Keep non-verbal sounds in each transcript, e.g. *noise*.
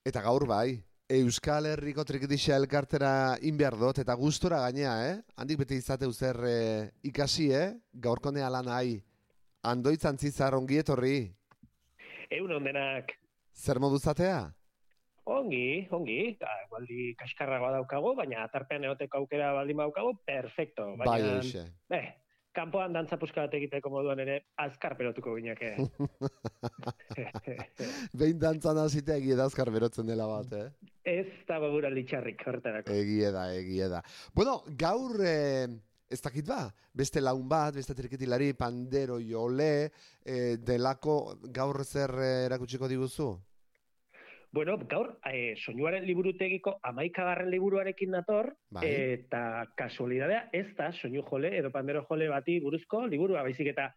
Eta gaur bai, Euskal Herriko trikitixa elkartera inbiar dut, eta gustora gainea, eh? Handik bete izate uzer eh, ikasi, eh? Gaurkonea lan nahi. Andoitzan zizar ongietorri. Egun ondenak. Zer modu zatea? Ongi, ongi. Da, baldi kaskarragoa daukago, baina atarpean eoteko aukera baldin daukago, perfecto. Baina, bai, eixe. Eh, kanpoan dantza puska bat egiteko moduan ere azkar perotuko gineke. *laughs* Behin dantzan hazitea egie da azkar berotzen dela bat, eh? Ez da babura litxarrik, horretarako. Egie da, egie da. Bueno, gaur... Eh... Ez dakit ba, beste laun bat, beste triketilari, pandero, jole, eh, delako gaur zer eh, erakutsiko diguzu? Bueno, gaur, e, soinuaren liburutegiko amaikagarren liburuarekin nator, bai. eta kasualidadea ez da soinu jole edo pandero jole bati buruzko liburua, baizik eta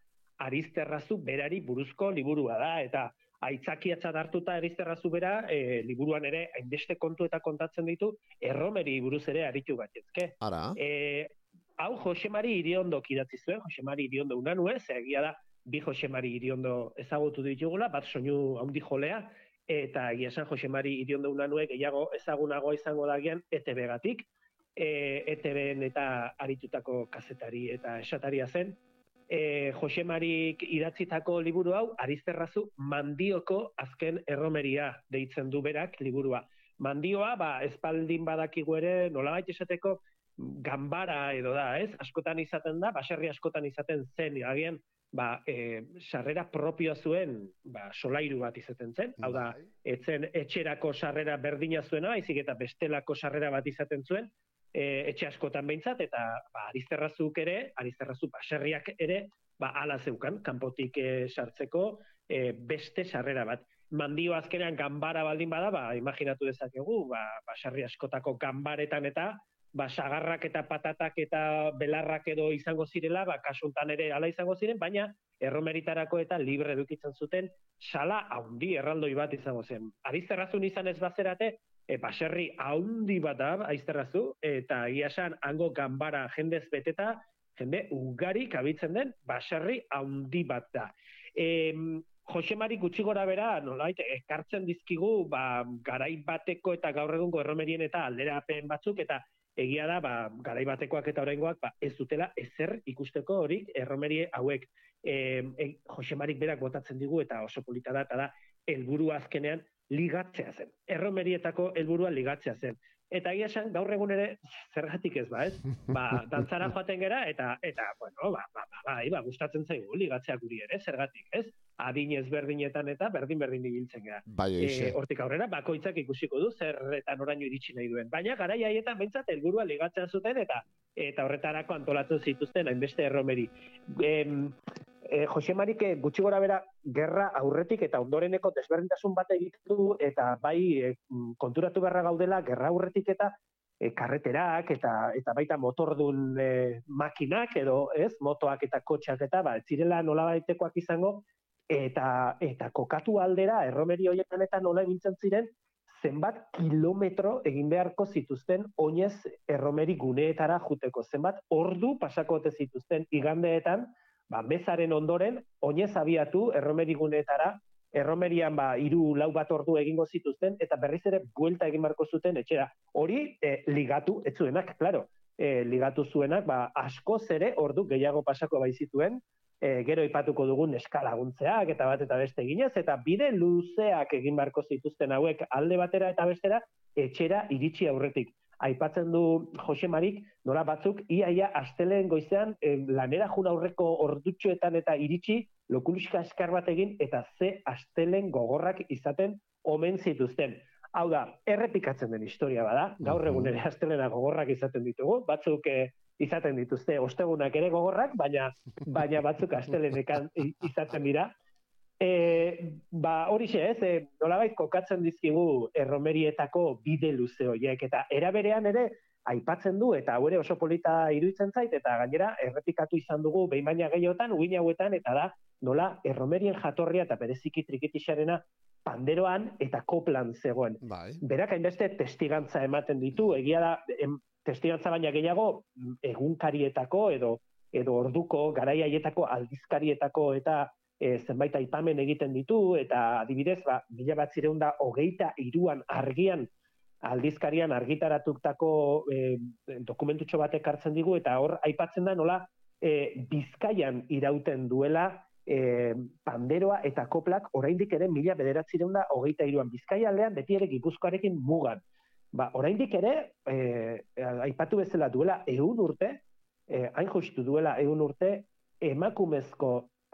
arizterrazu berari buruzko liburua da, eta aitzakiatza hartuta arizterrazu bera, e, liburuan ere, hainbeste kontu eta kontatzen ditu, erromeri buruz ere aritu batzezke. Ara? E, hau Josemari iriondo kidatzi zuen, Josemari iriondo unanu ez, egia da, bi Josemari iriondo ezagutu ditugula, bat soinu handi jolea, eta egia esan Jose Mari Iriondo unanuek gehiago ezagunago izango dagian ETB gatik, e, ETB eta aritutako kazetari eta esataria zen, e, Jose Marik idatzitako liburu hau, Arizterrazu mandioko azken erromeria deitzen du berak liburua. Mandioa, ba, espaldin badakigu ere, nolabait esateko, gambara edo da, ez? Askotan izaten da, baserri askotan izaten zen, agian, ba, e, sarrera propioa zuen ba, solairu bat izaten zen, hau da, bai. etzen etxerako sarrera berdina zuena, baizik eta bestelako sarrera bat izaten zuen, e, etxe askotan behintzat, eta ba, arizterrazuk ere, arizterrazuk baserriak ere, ba, ala zeukan, kanpotik e, sartzeko e, beste sarrera bat. Mandio azkenean ganbara baldin bada, ba, imaginatu dezakegu, ba, baserri askotako ganbaretan eta, ba, sagarrak eta patatak eta belarrak edo izango zirela, ba, kasuntan ere ala izango ziren, baina erromeritarako eta libre edukitzen zuten sala haundi erraldoi bat izango zen. Arizterrazun izan ez bazerate, e, baserri haundi bat da, aizterrazu, eta iasan hango ganbara jendez beteta, jende ugari kabitzen den, baserri haundi bat da. E, Jose Mari gutxi gora bera, nolait, ekartzen dizkigu, ba, garai bateko eta gaur egungo erromerien eta alderapen batzuk, eta egia da, ba, garai batekoak eta oraingoak ba, ez dutela ezer ikusteko hori erromerie hauek e, e, Jose Marik berak botatzen digu eta oso polita da, eta da, helburu azkenean ligatzea zen. Erromerietako helburua ligatzea zen. Eta egia esan, gaur egun ere, zergatik ez ba, ez? Ba, *laughs* dantzara joaten gera, eta, eta bueno, ba, ba, ba, ba, ba, gustatzen zaigu, ligatzea guri ere, zergatik, ez? Adin ezberdinetan eta berdin-berdin ibiltzen gara. Bai, e, hortik aurrera, bakoitzak ikusiko du zer eta noraino iritsi nahi duen. Baina, gara haietan bentsat, helburua ligatzen zuten eta eta horretarako antolatzen zituzten hainbeste erromeri. E, e, Jose Marik gutxi gora bera gerra aurretik eta ondoreneko desberdintasun bat egitu eta bai konturatu beharra gaudela gerra aurretik eta e, karreterak eta eta baita motordun e, makinak edo ez motoak eta kotxak eta ba ez zirela nolabaitekoak izango eta eta kokatu aldera erromeri hoietan eta nola egintzen ziren zenbat kilometro egin beharko zituzten oinez erromeri guneetara juteko zenbat ordu pasako ote zituzten igandeetan ba bezaren ondoren oinez abiatu erromeri guneetara erromerian ba hiru lau bat ordu egingo zituzten eta berriz ere buelta egin beharko zuten etxera. Hori e, ligatu ez zuenak claro e, ligatu zuenak ba asko ere ordu gehiago pasako bai zituen e, gero ipatuko dugun eskalaguntzeak eta bat eta beste ginez, eta bide luzeak egin barko zituzten hauek alde batera eta bestera, etxera iritsi aurretik. Aipatzen du Jose Marik, nola batzuk, iaia asteleen goizean lanera jun aurreko ordutxoetan eta iritsi, lokuluska eskar bat egin, eta ze astelen gogorrak izaten omen zituzten. Hau da, errepikatzen den historia bada, gaur egun ere astelena gogorrak izaten ditugu, batzuk eh, izaten dituzte ostegunak ere gogorrak, baina baina batzuk astelenekan izaten dira. E, ba, hori xe, ez, e, nolabait kokatzen dizkigu erromerietako bide luze horiek, eta eraberean ere, aipatzen du, eta hau oso polita iruditzen zait, eta gainera, errepikatu izan dugu, behin baina gehiotan, uin hauetan, eta da, nola, erromerien jatorria eta bereziki trikitixarena panderoan eta koplan zegoen. Bai. Berak hainbeste testigantza ematen ditu, egia da, em, testigantza baina gehiago mm, egunkarietako edo edo orduko garai haietako aldizkarietako eta e, zenbait aipamen egiten ditu, eta adibidez, ba, mila bat zireunda hogeita iruan argian aldizkarian argitaratutako e, dokumentutxo batek hartzen digu, eta hor aipatzen da nola e, bizkaian irauten duela e, panderoa eta koplak oraindik ere mila bederatzireunda hogeita iruan bizkaia aldean beti ere gipuzkoarekin mugan. Ba, oraindik ere, e, aipatu bezala duela egun urte, e, hain justu duela egun urte, emakumezko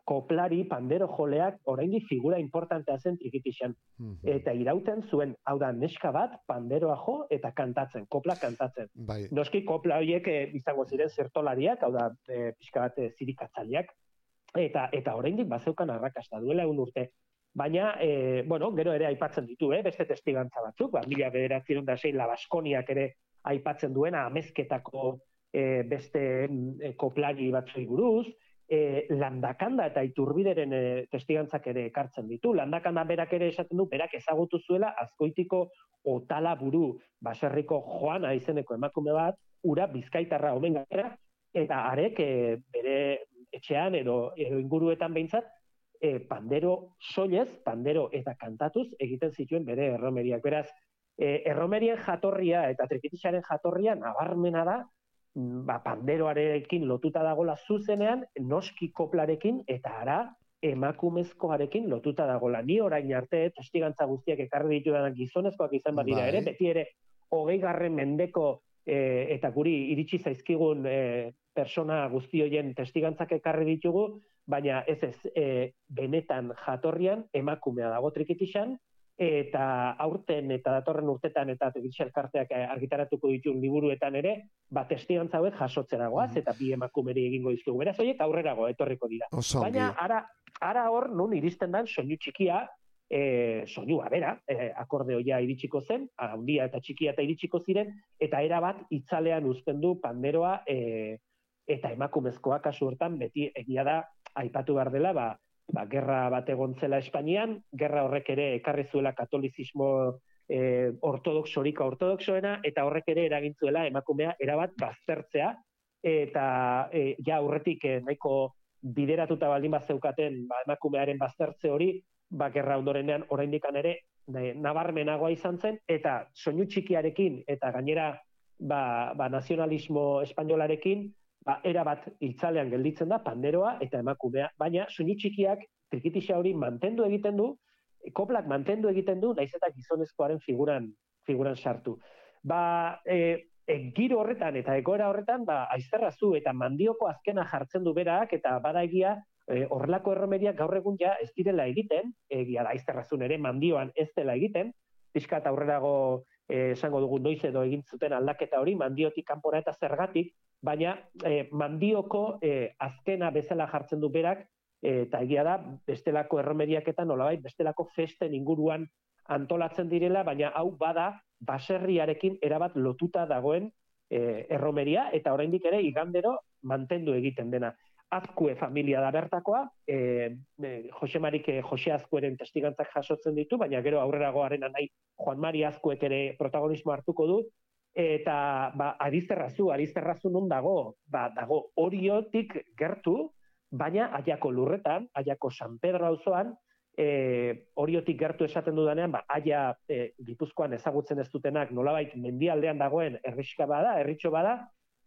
koplari, pandero joleak, oraindik figura importantea zen trikitixan. Mhm. Eta irauten zuen, hau da, neska bat, panderoa jo, eta kantatzen, kopla kantatzen. Bai. Noski, kopla horiek e, izango ziren zertolariak, hau da, e, pixka bat e, zirikatzaliak, eta eta oraindik bazeukan arrakasta duela egun urte. Baina, e, bueno, gero ere aipatzen ditu, eh, beste testigantza batzuk, ba, mila bederatzen da zein labaskoniak ere aipatzen duena amezketako e, beste e, koplari batzui buruz, e, landakanda eta iturbideren e, testigantzak ere ekartzen ditu. Landakanda berak ere esaten du, berak ezagutu zuela, azkoitiko otala buru baserriko joana izeneko emakume bat, ura bizkaitarra omen gara, eta arek e, bere etxean edo, edo inguruetan behintzat, e, pandero soilez, pandero eta kantatuz egiten zituen bere erromeriak. Beraz, e, erromerien jatorria eta trikitixaren jatorria nabarmena da, Mm, ba, panderoarekin lotuta dagola zuzenean, noski koplarekin eta ara emakumezkoarekin lotuta dagola. Ni orain arte, testigantza guztiak ekarri ditu gizonezkoak izan badira bai. ere, beti ere, hogei garren mendeko e, eta guri iritsi zaizkigun e, persona guzti hoien testigantzak ekarri ditugu, baina ez ez, e, benetan jatorrian emakumea dago trikitixan, eta aurten eta datorren urtetan eta tegitxel karteak eh, argitaratuko ditun liburuetan ere, ba testigantza hauek jasotzera goaz, eta bi emakumeri egingo dizkigu. Beraz, horiek aurrerago etorriko dira. Baina, ara, ara hor, nun iristen dan, soinu txikia, e, soinua bera, e, akordeoia iritsiko zen, handia eta txikia eta iritsiko ziren, eta era bat itzalean uzpendu panderoa e, eta emakumezkoa kasu hortan beti egia da aipatu behar dela, ba, ba, gerra bat egon zela Espainian, gerra horrek ere ekarri zuela katolizismo e, ortodoxorika ortodoxoena, eta horrek ere eragintzuela emakumea erabat baztertzea, eta e, ja aurretik e, nahiko bideratuta baldin bat zeukaten ba, emakumearen baztertze hori, ba, gerra ondorenean oraindik ere nabarmenagoa izan zen, eta soinu txikiarekin, eta gainera ba, ba, nazionalismo espainolarekin, ba, era bat itzalean gelditzen da, panderoa eta emakumea, baina soinu txikiak trikitixa hori mantendu egiten du, koplak mantendu egiten du, naiz eta gizonezkoaren figuran, figuran sartu. Ba, e, e, giro horretan eta egoera horretan, ba, aizterrazu eta mandioko azkena jartzen du berak, eta bada e, horrelako erromeriak gaur egun ja ez direla egiten, egia da aizterrazun ere mandioan ez dela egiten, pixka eta aurrerago e, esango dugu noiz edo egin zuten aldaketa hori, mandiotik kanpora eta zergatik, baina e, mandioko e, azkena bezala jartzen du berak, e, eta egia da, bestelako erromeriak eta nolabait, bestelako festen inguruan antolatzen direla, baina hau bada baserriarekin erabat lotuta dagoen e, erromeria, eta oraindik ere igandero mantendu egiten dena. Azkue familia da bertakoa, e, e, Jose Marik e, Jose Azkueren testigantzak jasotzen ditu, baina gero aurreragoaren nahi Juan Mari Azkuek ere protagonismo hartuko du, eta ba, arizterrazu, arizterrazu nun dago, ba, dago oriotik gertu, baina aiako lurretan, aiako San Pedro auzoan, e, oriotik gertu esaten dudanean, ba, aia e, gipuzkoan ezagutzen ez dutenak nolabait mendialdean dagoen erriska bada, erritxo bada,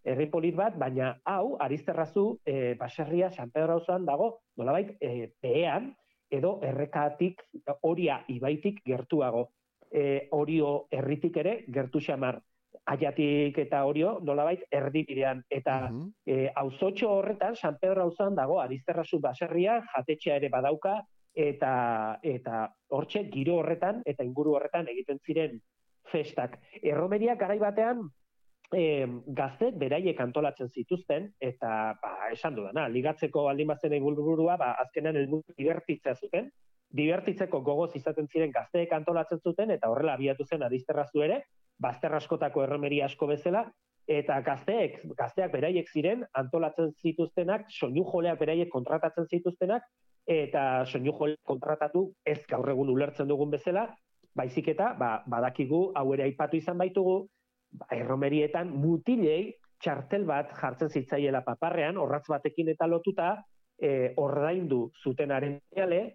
herri polit bat, baina hau, arizterrazu, e, baserria San Pedro auzoan dago, nolabait, e, peean, edo errekatik, horia ibaitik gertuago. E, orio herritik ere gertu xamar aiatik eta orio nolabait erdibidean eta uh -huh. e, auzotxo horretan San Pedro auzan dago Arizterrazu baserria jatetxea ere badauka eta eta hortxe giro horretan eta inguru horretan egiten ziren festak. Erromeria garai batean e, gazte beraiek antolatzen zituzten eta ba, esan dudana, ligatzeko aldin bazen egulburua, ba, azkenan helburu divertitzea zuten, divertitzeko gogoz izaten ziren gazteek antolatzen zuten eta horrela abiatu zen adizterrazu ere, bazter askotako erromeria asko bezala, eta gazteek, gazteak beraiek ziren, antolatzen zituztenak, soinu joleak beraiek kontratatzen zituztenak, eta soinu joleak kontratatu ez gaur egun ulertzen dugun bezala, baizik eta, ba, badakigu, hau ere aipatu izan baitugu, ba, erromerietan mutilei txartel bat jartzen zitzaiela paparrean, horratz batekin eta lotuta, e, ordaindu zutenaren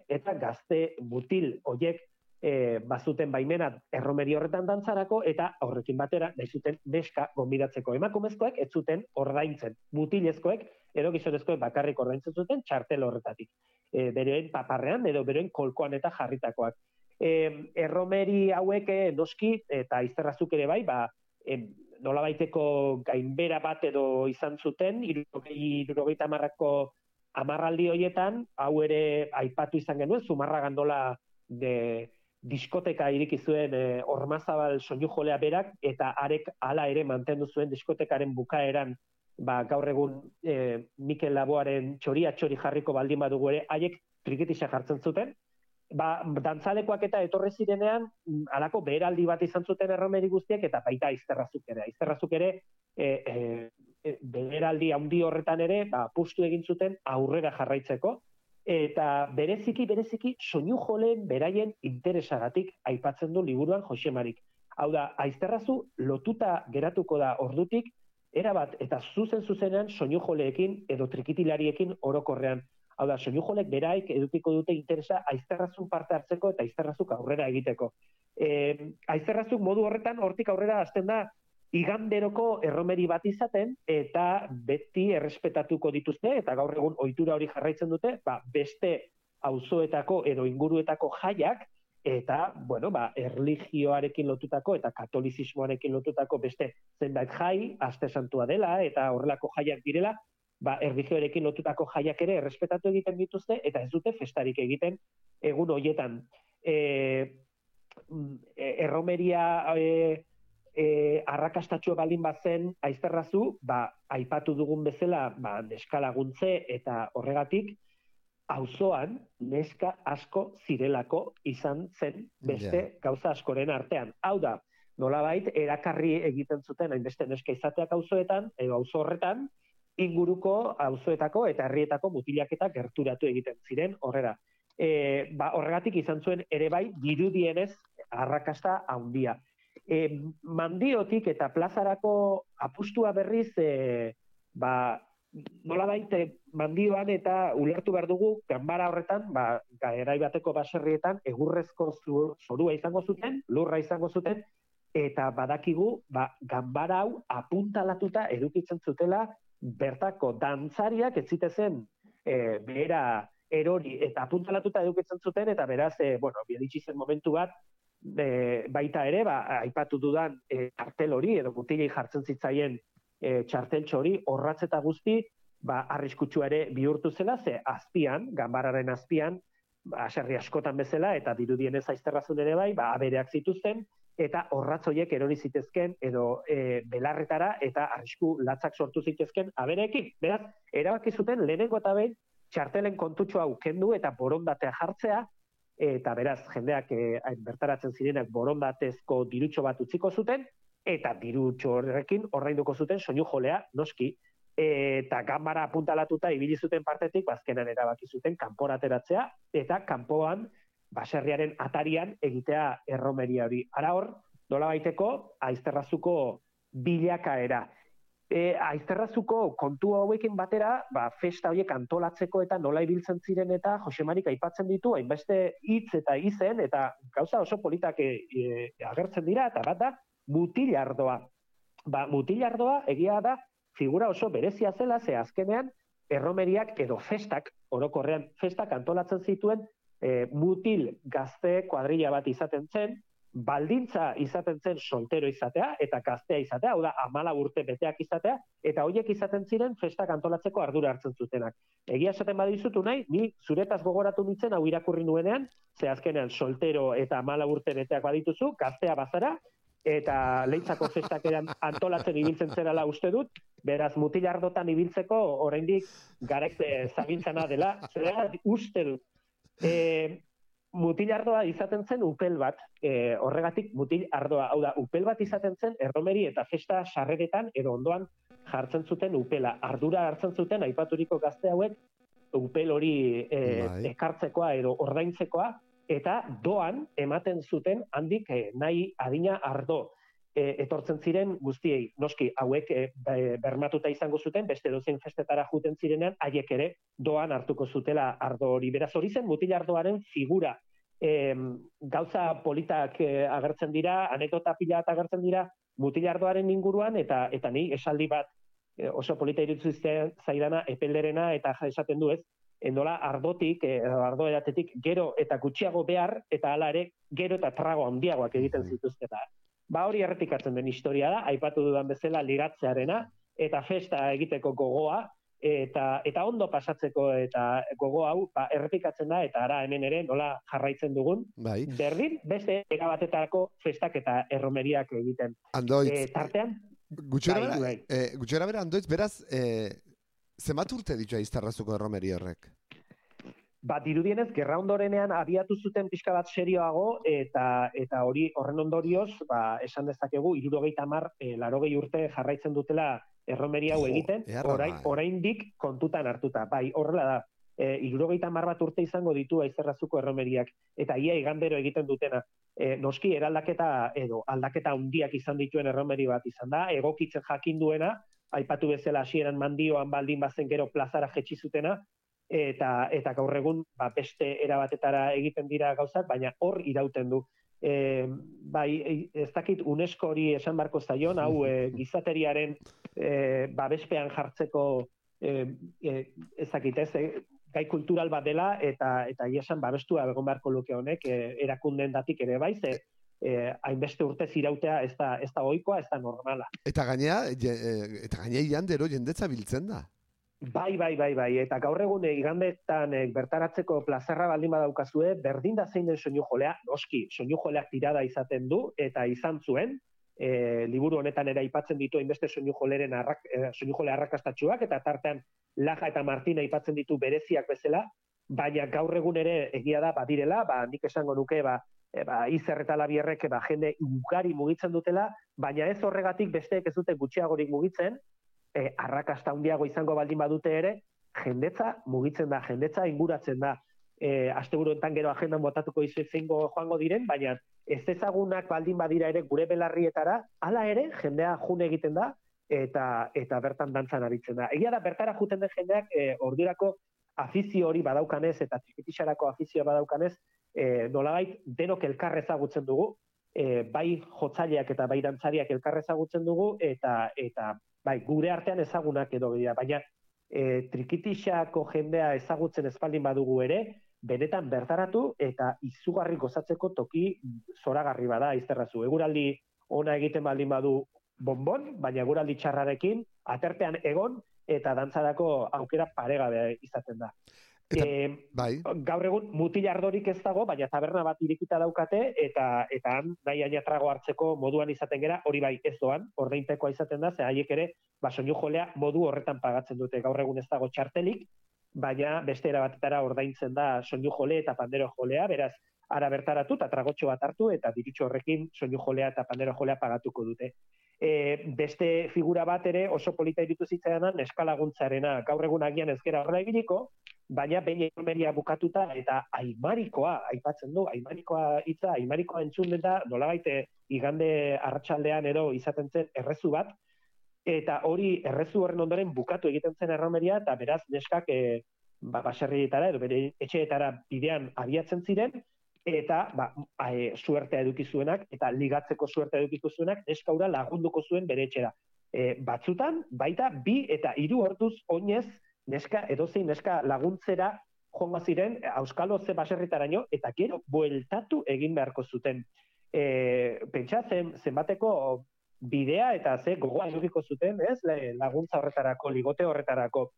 eta gazte mutil hoiek e, bazuten baimena erromeri horretan dantzarako eta horrekin batera nahi zuten neska gonbidatzeko. Emakumezkoek ez zuten ordaintzen mutilezkoek edo gizonezkoek bakarrik ordaintzen zuten txartel horretatik. E, beroen paparrean edo beroen kolkoan eta jarritakoak. E, erromeri hauek e, noski eta izterrazuk ere bai ba, e, nola baiteko gainbera bat edo izan zuten irurogeita marrako amarraldi hoietan, hau ere aipatu izan genuen, zumarra gandola de, diskoteka iriki zuen e, ormazabal soinu jolea berak, eta arek hala ere mantendu zuen diskotekaren bukaeran ba, gaur egun e, Mikel Laboaren txoria txori jarriko baldin badugu ere, haiek triketisa jartzen zuten, ba, dantzalekoak eta etorre zirenean, alako beheraldi bat izan zuten erromeri guztiak, eta baita aizterrazuk ere. Aizterrazuk ere, e, e, beheraldi handi horretan ere, ba, pustu egin zuten aurrera jarraitzeko, eta bereziki, bereziki, soinu joleen beraien interesagatik aipatzen du liburuan Josemarik. Hau da, aizterrazu lotuta geratuko da ordutik, erabat eta zuzen zuzenean soinu joleekin edo trikitilariekin orokorrean. Hau da, soinu jolek beraik edukiko dute interesa aizterrazun parte hartzeko eta aizterrazuk aurrera egiteko. E, aizterrazuk modu horretan hortik aurrera hasten da iganderoko erromeri bat izaten eta beti errespetatuko dituzte eta gaur egun ohitura hori jarraitzen dute, ba, beste auzoetako edo inguruetako jaiak eta bueno, ba, erlijioarekin lotutako eta katolizismoarekin lotutako beste zenbait jai, aste santua dela eta horrelako jaiak direla, ba, erlijioarekin lotutako jaiak ere errespetatu egiten dituzte eta ez dute festarik egiten egun hoietan. E, erromeria e, e, arrakastatxo balin bazen aizterrazu, ba, aipatu dugun bezala, ba, neska laguntze eta horregatik, auzoan neska asko zirelako izan zen beste gauza askoren artean. Hau da, nolabait erakarri egiten zuten hainbeste neska izateak auzoetan edo auzo horretan inguruko auzoetako eta herrietako mutilaketa gerturatu egiten ziren horrera. E, ba, horregatik izan zuen ere bai dirudienez arrakasta handia e, mandiotik eta plazarako apustua berriz e, ba, nola baite mandioan eta ulertu behar dugu ganbara horretan, ba, erai bateko baserrietan egurrezko zorua izango zuten, lurra izango zuten, eta badakigu ba, ganbara hau apuntalatuta edukitzen zutela bertako dantzariak ez zitezen e, behera erori eta apuntalatuta edukitzen zuten, eta beraz, e, bueno, bieditxizen momentu bat, e, baita ere, ba, aipatu dudan e, kartel hori, edo mutilei jartzen zitzaien e, txarteltxo hori, horratz eta guzti, ba, arriskutsua ere bihurtu zela, ze azpian, ganbararen azpian, ba, askotan bezala, eta dirudien ez aizterrazun ere bai, ba, abereak zituzten, eta horratzoiek erori zitezken, edo e, belarretara, eta arrisku latzak sortu zitezken abereekin. Beraz, erabaki zuten, lehenengo eta behin, txartelen kontutxo hau kendu eta borondatea jartzea, eta beraz jendeak e, bertaratzen zirenak borondatezko dirutxo bat utziko zuten eta dirutxo horrekin ordainduko zuten soinu jolea noski eta gamara apuntalatuta ibili zuten partetik bazkenan erabaki zuten kanporateratzea eta kanpoan baserriaren atarian egitea erromeria hori. Ara hor, nola baiteko, aizterrazuko bilakaera e, aizterrazuko kontu hauekin batera, ba, festa horiek antolatzeko eta nola ibiltzen ziren eta Josemarik aipatzen ditu, hainbeste hitz eta izen, eta gauza oso politak e, e, agertzen dira, eta bat da, mutilardoa. Ba, mutilardoa egia da, figura oso berezia zela, ze azkenean, erromeriak edo festak, orokorrean festak antolatzen zituen, e, mutil gazte kuadrilla bat izaten zen, baldintza izaten zen soltero izatea eta gaztea izatea, hau da, amala urte beteak izatea, eta horiek izaten ziren festak antolatzeko ardura hartzen zutenak. Egia esaten badizutu nahi, ni zuretaz gogoratu nintzen hau irakurri nuenean, ze azkenean soltero eta amala urte beteak badituzu, gaztea bazara, eta leitzako festak antolatzen ibiltzen zerala uste dut, beraz mutilardotan ibiltzeko oraindik garek zagintzana dela, zera uste dut. E, mutil ardoa izaten zen upel bat, e, horregatik mutil ardoa, hau da, upel bat izaten zen erromeri eta festa sarreretan edo ondoan jartzen zuten upela. Ardura hartzen zuten aipaturiko gazte hauek upel hori e, ekartzekoa edo ordaintzekoa eta doan ematen zuten handik e, nahi adina ardo. E, etortzen ziren guztiei, noski, hauek e, bermatuta izango zuten, beste dozen festetara juten zirenean, haiek ere doan hartuko zutela ardo hori. Beraz hori zen mutil ardoaren figura. E, gauza politak e, agertzen dira, anekdota pila agertzen dira, mutil ardoaren inguruan, eta eta ni esaldi bat e, oso polita irutzu zaidana epelderena eta esaten du ez, e, nola ardotik, e, ardo edatetik, gero eta gutxiago behar, eta hala ere, gero eta trago handiagoak egiten mm. Ba hori errepikatzen den historia da, aipatu dudan bezala ligatzearena, eta festa egiteko gogoa, eta eta ondo pasatzeko eta gogo hau ba, errepikatzen da eta ara hemen ere nola jarraitzen dugun bai. berdin beste erabatetarako festak eta erromeriak egiten Andoitz, e, tartean gutxera bai, bera, bai. e, gutxera bera andoitz beraz e, zemat urte ditu aiztarrazuko erromeri horrek Ba, dirudienez, gerra ondorenean abiatu zuten pixka bat serioago, eta eta hori horren ondorioz, ba, esan dezakegu, irurogeita mar, e, larogei urte jarraitzen dutela erromeria hau egiten, orain, oraindik kontutan hartuta. Bai, horrela da, e, irurogeita mar bat urte izango ditu aizerrazuko erromeriak, eta ia igandero egiten dutena. E, noski, eraldaketa edo aldaketa handiak izan dituen erromeri bat izan da, egokitzen jakin duena, aipatu bezala hasieran mandioan baldin bazen gero plazara jetxi zutena, eta eta gaur egun ba, beste erabatetara egiten dira gauzak, baina hor irauten du. E, bai, ez dakit UNESCO hori esan barko zaion, hau e, gizateriaren e, babespean jartzeko e, e, ez dakit ez, e, gai kultural bat dela, eta eta esan babestua egon beharko luke honek, e, erakunden datik ere bai, ze, eh, hainbeste urte zirautea ez da, ez da oikoa, ez da normala. Eta gainea, e, eta gainea iandero jendetza biltzen da. Bai, bai, bai, bai, eta gaur egun igandetan e, bertaratzeko plazerra baldin badaukazue, berdin da zein den soinu jolea, noski, soinu joleak tirada izaten du, eta izan zuen, e, liburu honetan ere aipatzen ditu inbeste soinu joleren arrak, e, soinu jole arrakastatxuak, eta tartean Laja eta Martina aipatzen ditu bereziak bezala, baina gaur egun ere egia da badirela, ba, nik esango nuke, ba, e, ba, izer eta labierrek ba, jende ugari mugitzen dutela, baina ez horregatik besteek ez dute gutxiagorik mugitzen, e, arrakasta handiago izango baldin badute ere, jendetza mugitzen da, jendetza inguratzen da. E, asteburu enten gero agendan botatuko izu zeingo joango diren, baina ez ezagunak baldin badira ere gure belarrietara, hala ere jendea june egiten da, eta eta bertan dantzan aritzen da. Egia da, bertara juten den jendeak e, ordurako afizio hori badaukanez eta trikitixarako afizioa badaukanez, e, nolabait denok elkar ezagutzen dugu, e, bai jotzaileak eta bai dantzariak elkar ezagutzen dugu, eta eta bai, gure artean ezagunak edo dira, baina e, trikitixako jendea ezagutzen espaldin badugu ere, benetan bertaratu eta izugarri gozatzeko toki zoragarri bada izterrazu. Eguraldi ona egiten baldin badu bonbon, baina eguraldi txarrarekin aterpean egon eta dantzarako aukera paregabe izaten da. Eta, e, bai. Gaur egun mutilardorik ez dago, baina taberna bat irekita daukate, eta eta han nahi aina trago hartzeko moduan izaten gera, hori bai ez doan, ordaintekoa izaten da, ze haiek ere, ba, soinu jolea modu horretan pagatzen dute, gaur egun ez dago txartelik, baina beste erabatetara ordaintzen da soinu jole eta pandero jolea, beraz, ara bertaratu eta tragotxo bat hartu, eta diritxo horrekin soinu jolea eta pandero jolea pagatuko dute. E, beste figura bat ere oso polita iritu zitzaidan neskalaguntzarena, gaur egun agian ez gera horrela egiliko, baina behin ekomeria bukatuta eta aimarikoa, aipatzen du, aimarikoa hitza, aimarikoa entzun da, nola baite, igande arratsaldean edo izaten zen errezu bat, eta hori errezu horren ondoren bukatu egiten zen erromeria, eta beraz neskak e, ba, baserrietara edo bere etxeetara bidean abiatzen ziren, eta ba, e, suertea edukizuenak, eta ligatzeko suertea edukizuenak, neskaura lagunduko zuen bere etxera. E, batzutan, baita, bi eta hiru orduz oinez, neska edozein neska laguntzera joango ziren Euskalo ze baserritaraino eta gero bueltatu egin beharko zuten. E, pentsa zen zenbateko bidea eta ze gogoa edukiko zuten, ez? Laguntza horretarako, ligote horretarako.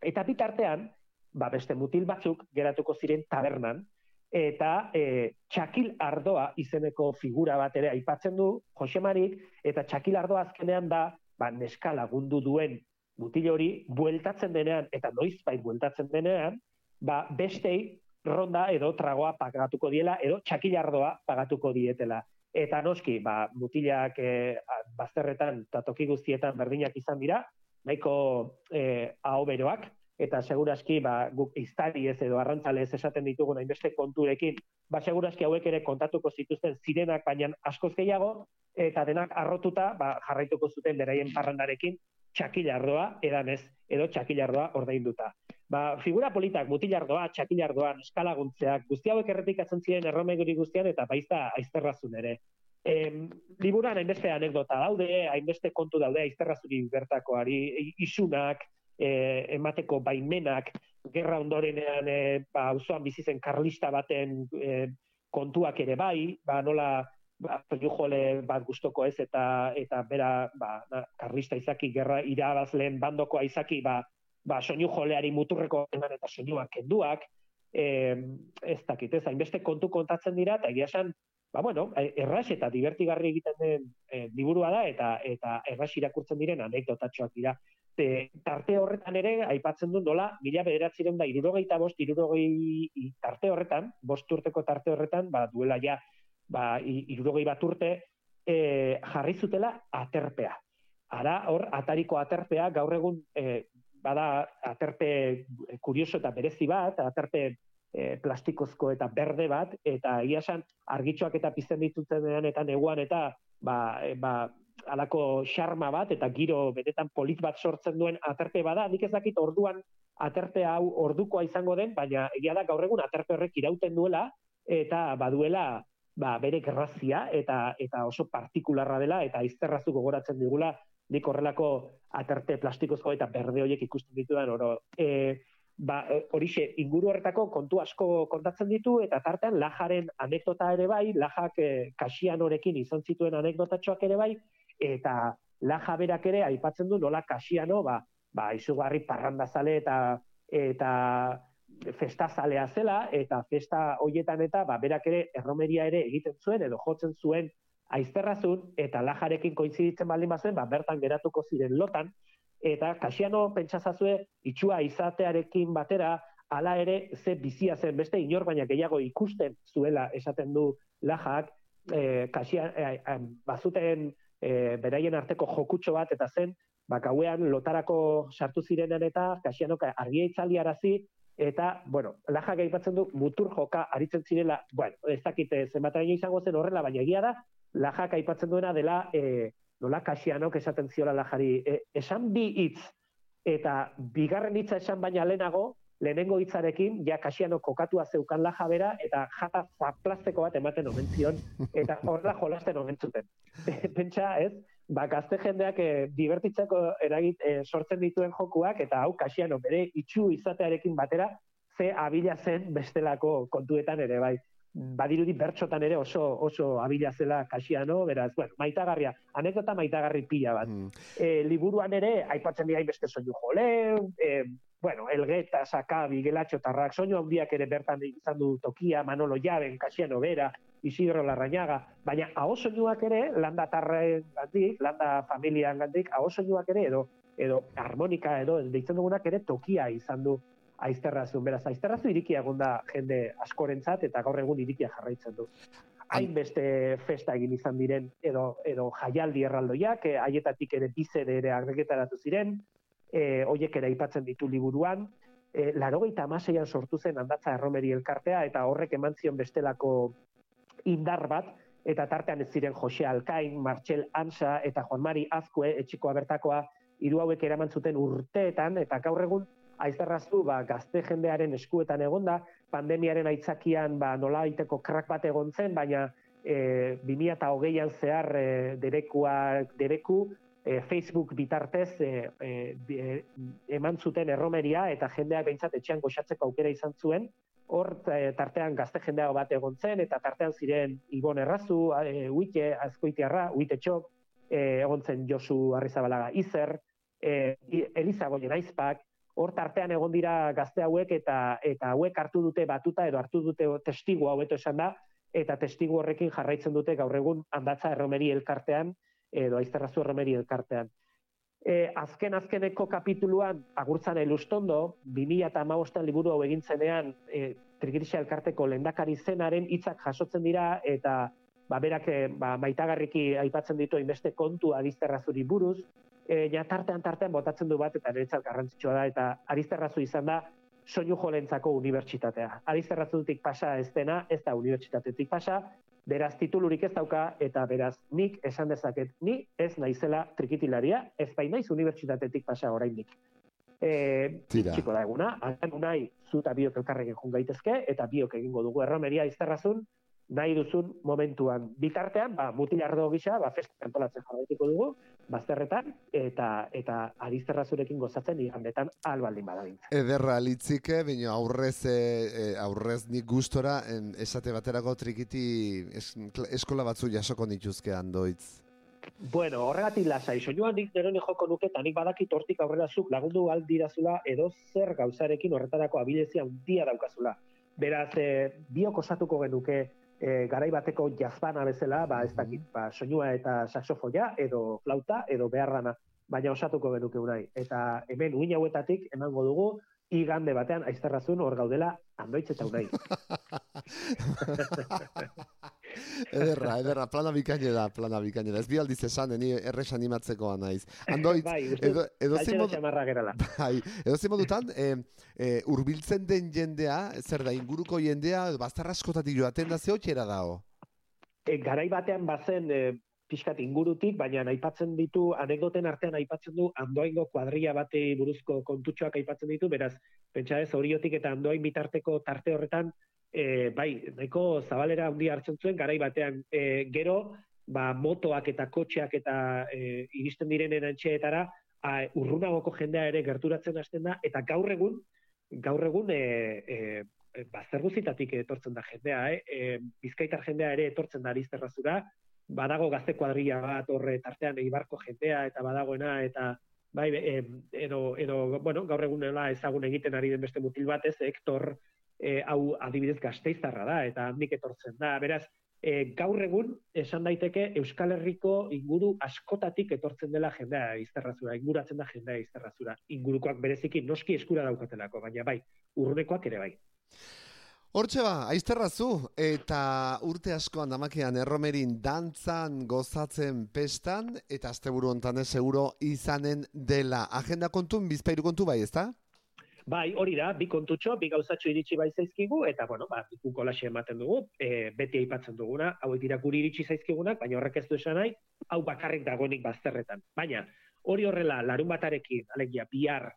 Eta bitartean, ba beste mutil batzuk geratuko ziren tabernan eta e, txakil ardoa izeneko figura bat ere aipatzen du Josemarik eta txakil ardoa azkenean da ba, neska lagundu duen mutil hori bueltatzen denean eta noiz bai bueltatzen denean, ba bestei ronda edo tragoa pagatuko diela edo txakilardoa pagatuko dietela. Eta noski, ba, mutilak e, bazterretan eta toki guztietan berdinak izan dira, nahiko e, ahoberoak, eta seguraski ba, guk iztari ez edo arrantzale ez esaten ditugun hainbeste konturekin, ba, seguraski hauek ere kontatuko zituzten zirenak, baina askoz gehiago, eta denak arrotuta ba, jarraituko zuten beraien parrandarekin txakilardoa edanez, edo txakilardoa ordainduta. Ba, figura politak, mutilardoa, txakilardoa, eskalaguntzeak, guzti hauek errepikatzen ziren erromeguri guztian, eta baizta aizterrazun ere. E, liburan hainbeste anekdota daude, hainbeste kontu daude aizterrazuri bertakoari, isunak, e, emateko baimenak, gerra ondorenean e, ba, auzoan bizi zen karlista baten e, kontuak ere bai, ba, nola ba, bat gustoko ez eta eta bera ba, na, karlista izaki gerra irabazleen bandokoa izaki ba, ba soinu joleari muturreko eman eta soinuak kenduak, e, ez dakit, ez hainbeste kontu kontatzen dira, eta egia esan, ba, bueno, erras eta divertigarri egiten den e, liburua da, eta eta erras irakurtzen diren anekdotatxoak dira e, tarte horretan ere, aipatzen du nola, mila bederatzen da, irurogeita bost, irurogei tarte horretan, bost urteko tarte horretan, ba, duela ja, ba, irurogei bat urte, e, jarri zutela aterpea. Ara, hor, atariko aterpea, gaur egun, e, bada aterpe kurioso eta berezi bat, aterpe e, plastikozko eta berde bat, eta iasan argitxoak eta pizten ditutzen eta neguan, eta ba, e, ba, alako xarma bat eta giro betetan polit bat sortzen duen aterpe bada, nik ez dakit orduan aterpe hau ordukoa izango den, baina egia da gaur egun aterpe horrek irauten duela eta baduela ba, bere grazia eta eta oso partikularra dela eta izterrazu gogoratzen digula nik horrelako aterpe plastikozko eta berde horiek ikusten ditudan oro. E, ba, e, horixe, inguru horretako kontu asko kontatzen ditu, eta tartean lajaren anekdota ere bai, lajak e, kasian horekin izan zituen anekdotatxoak ere bai, eta laja berak ere aipatzen du nola kasiano ba ba izugarri parrandazale eta eta festazalea zela eta festa hoietan eta ba berak ere erromeria ere egiten zuen edo jotzen zuen aizterrazun eta lajarekin koinziditzen baldin bazen ba bertan geratuko ziren lotan. Eta kasiano pentsazazue itxua izatearekin batera hala ere ze bizia zen beste inor baina gehiago ikusten zuela esaten du lajak eh kasia eh, bazuten e, beraien arteko jokutxo bat eta zen, ba, gauean lotarako sartu zirenean eta kasianoka argia itzali arazi, eta, bueno, laja gaipatzen du, mutur joka aritzen zirela, bueno, ez dakite zenbat izango zen horrela, baina egia da, laja aipatzen duena dela, e, nola kasianok esaten ziola lajari, e, esan bi hitz, eta bigarren hitza esan baina lehenago, lehenengo hitzarekin, ja kasiano kokatua zeukan laja bera, eta jata zaplasteko bat ematen omen zion, eta horrela jolasten omen zuten. *laughs* Pentsa, ez? Ba, gazte jendeak e, divertitzeko eragit e, sortzen dituen jokuak, eta hau kasiano bere itxu izatearekin batera, ze abila zen bestelako kontuetan ere bai badirudi bertxotan ere oso oso abila zela kasiano, beraz, bueno, maitagarria, anekdota maitagarri pila bat. Mm. E, liburuan ere, aipatzen dira beste soinu jole, e, bueno, elgeta, saka, bigelatxo, tarrak, soinu handiak ere bertan izan du tokia, Manolo Jaben, kasiano bera, Isidro Larrañaga, baina hau soinuak ere, landa tarren gandik, landa familian gandik, hau soinuak ere, edo, edo harmonika edo, deitzen dugunak ere tokia izan du aizterrazu. Beraz, aizterrazu irikia da jende askorentzat eta gaur egun irikia jarraitzen du. Hainbeste festa egin izan diren edo edo jaialdi erraldoiak, eh, haietatik ere bizede ere agregetaratu ziren, eh, hoiek ere aipatzen ditu liburuan, eh, larogeita amaseian sortu zen handatza erromeri elkartea eta horrek eman zion bestelako indar bat, eta tartean ez ziren Jose Alkain, Martxel Ansa eta Juan Mari Azkue, etxikoa bertakoa, hiru hauek eraman zuten urteetan, eta gaur egun aizterraztu ba, gazte jendearen eskuetan egonda, pandemiaren aitzakian ba, nola aiteko krak bat egon zen, baina e, 2008an zehar e, derekua, dereku e, Facebook bitartez e, e, eman zuten erromeria eta jendeak behintzat etxean goxatzeko aukera izan zuen, hor e, tartean gazte jendeago bat egon zen, eta tartean ziren Ibon Errazu, e, Uite, Azkoitiarra, Uite Txok, e, egon zen Josu Arrizabalaga Izer, e, Eliza Goyen Aizpak, hor tartean egon dira gazte hauek eta eta hauek hartu dute batuta edo hartu dute testigu haueto esan da eta testigu horrekin jarraitzen dute gaur egun handatza erromeri elkartean edo aizterrazu erromeri elkartean. E, azken azkeneko kapituluan agurtzan elustondo, 2008an liburu hau egintzenean e, trigirisa elkarteko lendakari zenaren hitzak jasotzen dira eta ba, berak e, ba, maitagarriki aipatzen ditu inbeste kontu adizterrazuri buruz, e, ja tartean tartean botatzen du bat eta niretzat garrantzitsua da eta Aristerrazu izan da soinu jolentzako unibertsitatea. Aristerrazutik pasa ez dena, ez da unibertsitatetik pasa, beraz titulurik ez dauka eta beraz nik esan dezaket ni ez naizela trikitilaria, ez bai naiz unibertsitatetik pasa oraindik. Eh, txiko da eguna, altan unai zuta biok elkarrekin jun eta biok egingo dugu erromeria izterrazun nahi duzun momentuan bitartean, ba, mutilardo gisa, ba, festa antolatzen jarraituko dugu, bazterretan, eta eta arizterrazurekin gozatzen igandetan albaldin badabintza. Ederra litzike, baina aurrez, e, e, aurrez nik gustora, en, esate baterako trikiti es, eskola batzu jasoko nituzke handoitz. Bueno, horregatik lasai, soñuan nik neroni joko nuke, eta nik badakit hortik aurrera zuk lagundu aldirazula edo zer gauzarekin horretarako abilezia handia daukazula. Beraz, e, biok osatuko genuke e, garai bateko jazbana bezala, ba, ez dakit, mhm. ba, soinua eta saxofoia, edo flauta, edo beharrana, baina osatuko genuke unai. Eta hemen uin hauetatik emango dugu, igande batean aizterrazun hor gaudela andoitz eta unai. *laughs* ederra, ederra, plana bikaine da, plana bikaine da. Ez bi aldiz esan, ni errex animatzeko naiz. Andoitz, *laughs* *laughs* bai, edo, edo zimo... Bai, edo zimo dutan, e, e, urbiltzen den jendea, zer da, inguruko jendea, bazterra askotatik joaten da zehotxera dao? E, garai batean bazen, e, pixkat ingurutik, baina aipatzen ditu, anekdoten artean aipatzen du, andoaingo kuadria bate buruzko kontutxoak aipatzen ditu, beraz, pentsa ez, horiotik eta andoain bitarteko tarte horretan, e, bai, nahiko zabalera handi hartzen zuen, garai batean e, gero, ba, motoak eta kotxeak eta e, iristen direnen antxeetara, a, urrunagoko jendea ere gerturatzen hasten da, eta gaur egun, gaur egun, e, e, bazter guzitatik etortzen da jendea, eh? e, bizkaitar jendea ere etortzen da arizterrazura, badago gazte kuadria bat horre tartean eibarko jendea eta badagoena eta bai edo, edo bueno, gaur egunela ezagun egiten ari den beste mutil bat ez Hector e, hau adibidez gazteiztarra da eta handik etortzen da beraz e, gaur egun esan daiteke Euskal Herriko inguru askotatik etortzen dela jendea izterrazura inguratzen da jendea izterrazura ingurukoak bereziki noski eskura daukatelako baina bai urrunekoak ere bai Hortxe ba, aizterrazu, eta urte askoan damakian erromerin dantzan gozatzen pestan, eta asteburu hontan seguro izanen dela. Agenda kontun, bizpairu kontu bai, ezta? Bai, hori da, bi kontutxo, bi gauzatxo iritsi bai zaizkigu, eta, bueno, ba, biku kolaxe ematen dugu, e, beti aipatzen duguna, hau dira guri iritsi zaizkigunak, baina horrek ez du esan nahi, hau bakarrik dagoenik bazterretan. Baina, hori horrela, larun batarekin, alegia, bihar,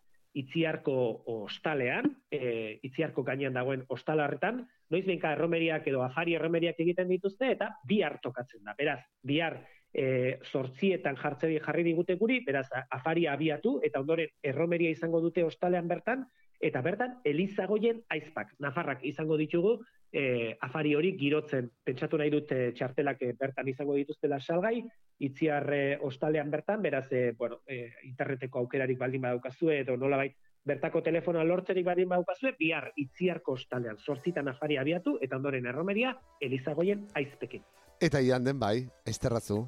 itziarko ostalean, e, itziarko gainean dagoen ostalarretan, noiz behinka erromeriak edo afari erromeriak egiten dituzte, eta bihar tokatzen da. Beraz, bihar e, sortzietan jartze jarri digute guri, beraz, afari abiatu, eta ondoren erromeria izango dute ostalean bertan, eta bertan, Elizagoien aizpak, Nafarrak izango ditugu, e, afari hori girotzen, pentsatu nahi dute txartelak bertan izango dituztela salgai, itziarre ostalean bertan, beraz, e, bueno, e, interneteko aukerarik baldin badaukazue, edo nolabait bertako telefonoa lortzerik baldin badaukazue, bihar itziarko ostalean sortzitan afari abiatu, eta ondoren erromeria, Elizagoien aizpekin. Eta ian den bai, esterrazu.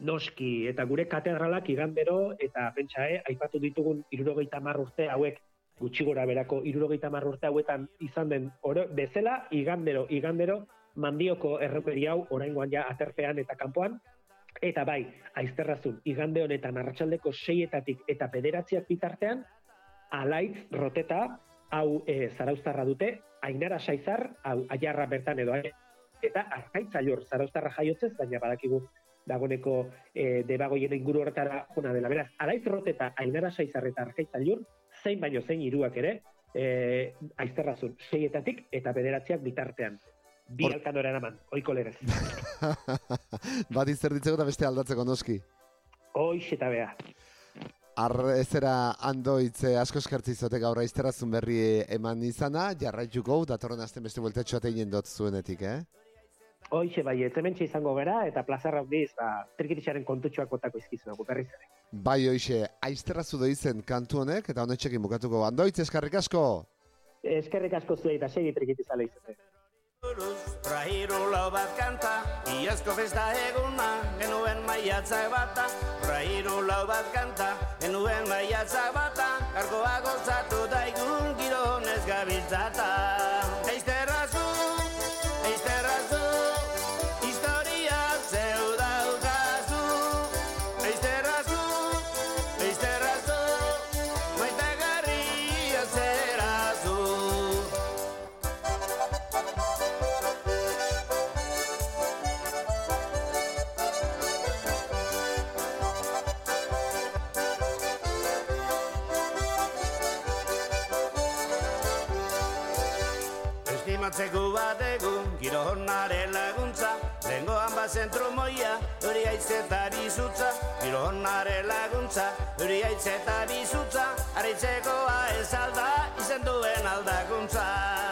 Noski, eta gure katedralak igandero, eta pentsa, eh, aipatu ditugun irurogeita urte hauek gutxi gora berako irurogeita urte hauetan izan den oro, bezala, igandero, igandero, mandioko erreperi hau, oraingoan ja aterpean eta kanpoan, Eta bai, aizterrazun, igande honetan arratsaldeko seietatik eta pederatziak bitartean, alaitz, roteta, hau e, zaraustarra dute, ainara saizar, hau aiarra bertan edo, eta arkaitzailor zaraustarra jaiotzez, baina badakigu dagoneko e, debagoien inguru horretara jona dela. Beraz, alaiz roteta, ainara saizar eta arkaitzailor, zein baino zein iruak ere, e, aizterrazun, seietatik eta pederatziak bitartean bi Or... alkandora eraman, oiko legez. *laughs* Bat izter ditzeko eta beste aldatzeko noski. Hoix eta bea. Arrezera andoitze asko eskertzi zote gaur aizterazun berri eman izana, jarraituko, datorren azten beste bueltatxoa teinen dut zuenetik, eh? Hoixe bai, ez hemen izango gara eta plazarra handiz, ba, trikitixaren kontutxoak otako izkizu dugu, berriz ere. Bai, hoixe, aizterrazu doizen kantu honek, eta honetxekin bukatuko. Andoitz, eskerrik asko! Eskerrik asko zuei, eta segi trikitizale izate. Rahiru lau bat kanta, iazko festa eguna, genuen maiatzak bata. Rahiru lau bat kanta, genuen maiatzak bata, karkoa gozatu daigun gironez gabiltzata. Bermatzeko bat egun, giro honare laguntza. Lengoan bat zentru moia, hori aitzetari zutza Giro honare laguntza, hori aitzetari zutza Aritzekoa ez alda, izen duen aldakuntza